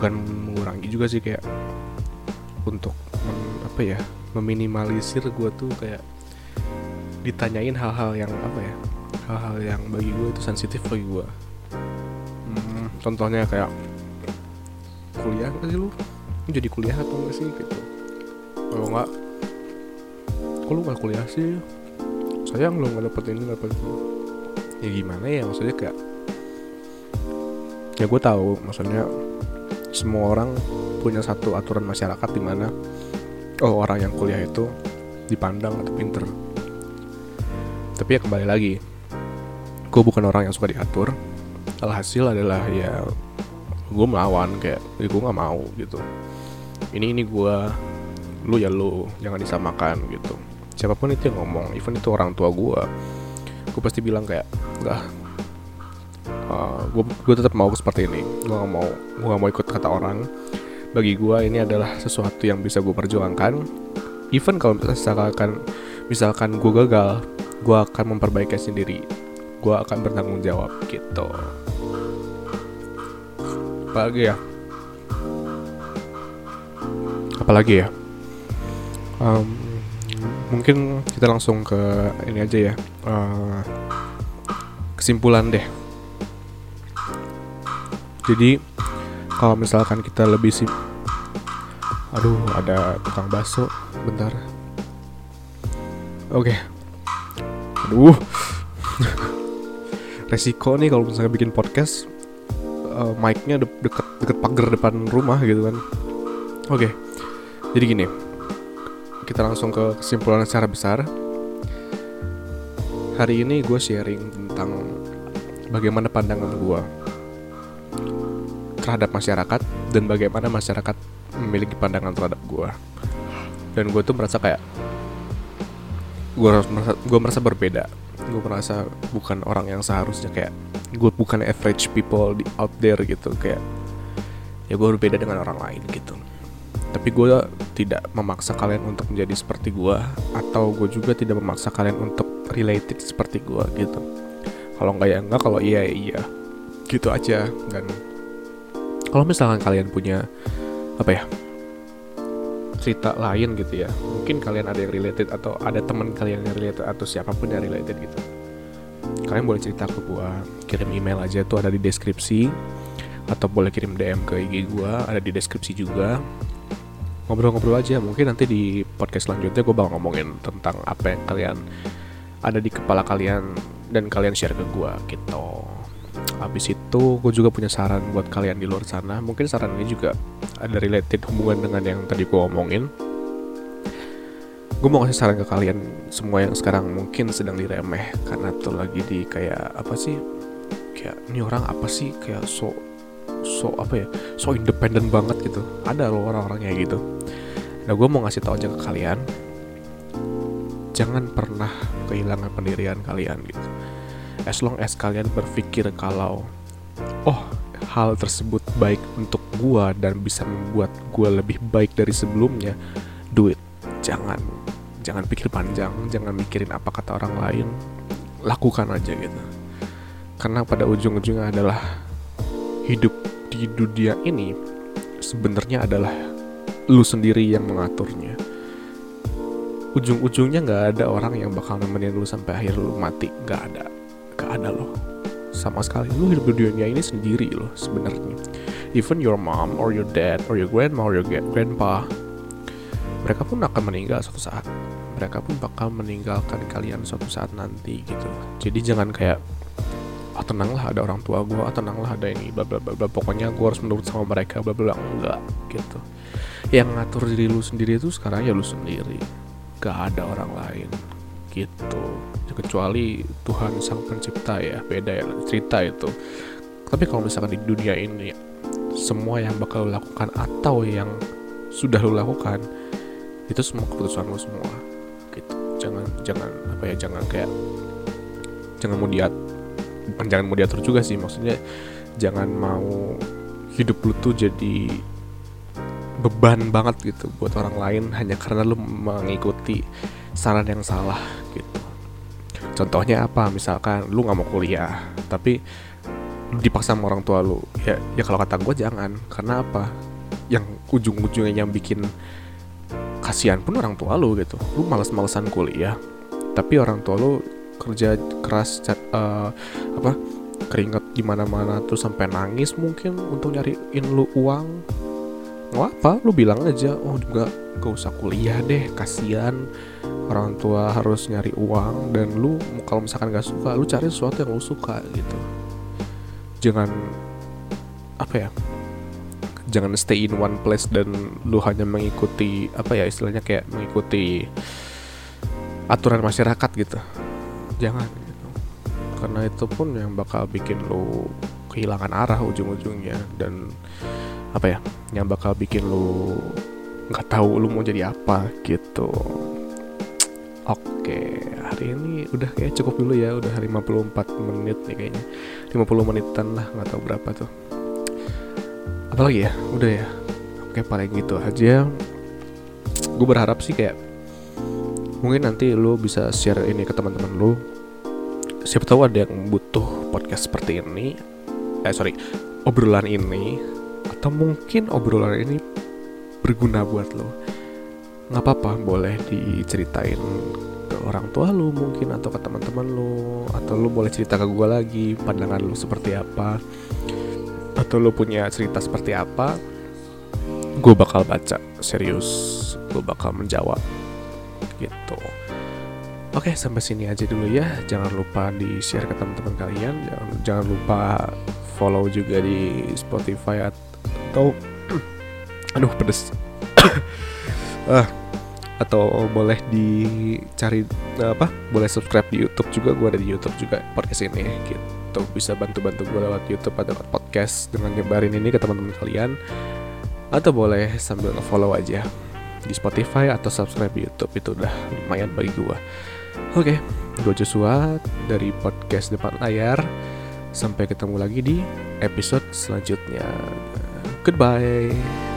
bukan mengurangi juga sih kayak untuk men, apa ya meminimalisir gue tuh kayak ditanyain hal-hal yang apa ya hal-hal yang bagi gue itu sensitif bagi gue hmm, contohnya kayak kuliah gak sih lu? Lu jadi kuliah atau enggak sih gitu? Kalau nggak kok lu nggak kuliah sih? Sayang lu nggak dapet ini dapet itu. Ya gimana ya maksudnya kayak ya gue tahu maksudnya semua orang punya satu aturan masyarakat di mana oh orang yang kuliah itu dipandang atau pinter. Tapi ya kembali lagi gue bukan orang yang suka diatur. Alhasil adalah ya gue melawan kayak ya gue nggak mau gitu. Ini ini gue lu ya lu jangan disamakan gitu. Siapa pun itu yang ngomong even itu orang tua gue gue pasti bilang kayak enggak uh, gue gue tetap mau seperti ini. Gue gak mau gue gak mau ikut kata orang. Bagi gue ini adalah sesuatu yang bisa gue perjuangkan. Even kalau misalkan misalkan gue gagal gue akan memperbaiki sendiri. Gue akan bertanggung jawab gitu. Apalagi ya? Apalagi ya? Um, mungkin kita langsung ke ini aja ya. Uh, kesimpulan deh jadi kalau misalkan kita lebih sih aduh ada tukang bakso bentar. Oke. Okay. aduh. Resiko nih kalau misalnya bikin podcast uh, mic-nya de deket deket pagar depan rumah gitu kan. Oke. Okay. jadi gini kita langsung ke kesimpulan secara besar. Hari ini gue sharing tentang bagaimana pandangan gue terhadap masyarakat dan bagaimana masyarakat memiliki pandangan terhadap gue dan gue tuh merasa kayak gue merasa gue merasa berbeda. Gue merasa bukan orang yang seharusnya kayak gue bukan average people di out there gitu. Kayak ya gue berbeda dengan orang lain gitu. Tapi gue tidak memaksa kalian untuk menjadi seperti gue atau gue juga tidak memaksa kalian untuk related seperti gue gitu. Kalau enggak ya enggak kalau iya ya iya. Gitu aja dan kalau misalkan kalian punya apa ya cerita lain gitu ya mungkin kalian ada yang related atau ada teman kalian yang related atau siapa pun yang related gitu kalian boleh cerita ke gue kirim email aja tuh ada di deskripsi atau boleh kirim DM ke IG gue ada di deskripsi juga. Ngobrol-ngobrol aja mungkin nanti di podcast selanjutnya gue bakal ngomongin tentang apa yang kalian ada di kepala kalian dan kalian share ke gue gitu habis itu gue juga punya saran buat kalian di luar sana. Mungkin saran ini juga ada related hubungan dengan yang tadi gue omongin. Gue mau kasih saran ke kalian semua yang sekarang mungkin sedang diremeh karena tuh lagi di kayak apa sih? Kayak ini orang apa sih? Kayak so so apa ya? So independen banget gitu. Ada loh orang-orang kayak gitu. Nah gue mau ngasih tau aja ke kalian. Jangan pernah kehilangan pendirian kalian gitu as long as kalian berpikir kalau oh hal tersebut baik untuk gue dan bisa membuat gue lebih baik dari sebelumnya do it. Jangan jangan pikir panjang jangan mikirin apa kata orang lain. Lakukan aja gitu. Karena pada ujung-ujungnya adalah hidup di dunia ini sebenarnya adalah lu sendiri yang mengaturnya. Ujung-ujungnya nggak ada orang yang bakal nemenin lu sampai akhir lu mati. Nggak ada nggak ada loh sama sekali lu hidup di dunia ini sendiri loh sebenarnya. Even your mom or your dad or your grandma or your grandpa mereka pun akan meninggal suatu saat. Mereka pun bakal meninggalkan kalian suatu saat nanti gitu. Jadi jangan kayak ah tenanglah ada orang tua gue ah tenanglah ada ini bla bla bla bla pokoknya gue harus menurut sama mereka bla bla enggak gitu. Yang ngatur diri lu sendiri itu sekarang ya lu sendiri. Gak ada orang lain gitu kecuali Tuhan sang pencipta ya beda ya cerita itu. Tapi kalau misalkan di dunia ini semua yang bakal lu lakukan atau yang sudah lu lakukan itu semua keputusan lu semua gitu. Jangan jangan apa ya jangan kayak jangan mau diat bukan jangan mau diatur juga sih maksudnya jangan mau hidup lu tuh jadi beban banget gitu buat orang lain hanya karena lu mengikuti saran yang salah. gitu contohnya apa? Misalkan lu nggak mau kuliah tapi dipaksa sama orang tua lu. Ya ya kalau kata gue jangan. Karena apa? Yang ujung-ujungnya yang bikin kasihan pun orang tua lu gitu. Lu males-malesan kuliah tapi orang tua lu kerja keras uh, apa keringet di mana-mana tuh sampai nangis mungkin untuk nyariin lu uang. Nggak apa lu bilang aja oh juga gak usah kuliah deh kasihan orang tua harus nyari uang dan lu kalau misalkan gak suka lu cari sesuatu yang lu suka gitu. Jangan apa ya jangan stay in one place dan lu hanya mengikuti apa ya istilahnya kayak mengikuti aturan masyarakat gitu. Jangan gitu. Karena itu pun yang bakal bikin lu kehilangan arah ujung-ujungnya dan apa ya yang bakal bikin lu nggak tahu lu mau jadi apa gitu oke hari ini udah kayak cukup dulu ya udah 54 menit nih kayaknya. 50 menitan lah nggak tahu berapa tuh. Apalagi ya udah ya oke paling gitu aja. Gue berharap sih kayak mungkin nanti lu bisa share ini ke teman-teman lu. Siapa tahu ada yang butuh podcast seperti ini eh sorry obrolan ini atau mungkin obrolan ini berguna buat lo nggak apa-apa. Boleh diceritain ke orang tua lo mungkin atau ke teman-teman lo atau lo boleh cerita ke gue lagi pandangan lo seperti apa. Atau lo punya cerita seperti apa gue bakal baca. Serius gue bakal menjawab. Gitu. Oke sampai sini aja dulu ya. Jangan lupa di share ke teman-teman kalian. Jangan, jangan lupa follow juga di Spotify atau aduh pedes. Uh, atau boleh dicari apa boleh subscribe di YouTube juga. Gue ada di YouTube juga podcast ini gitu. Bisa bantu-bantu gue lewat YouTube atau lewat podcast dengan nyebarin ini ke teman-teman kalian. Atau boleh sambil nge-follow aja di Spotify atau subscribe di YouTube. Itu udah lumayan bagi gue oke gue Joshua dari podcast depan layar. Sampai ketemu lagi di episode selanjutnya. Goodbye.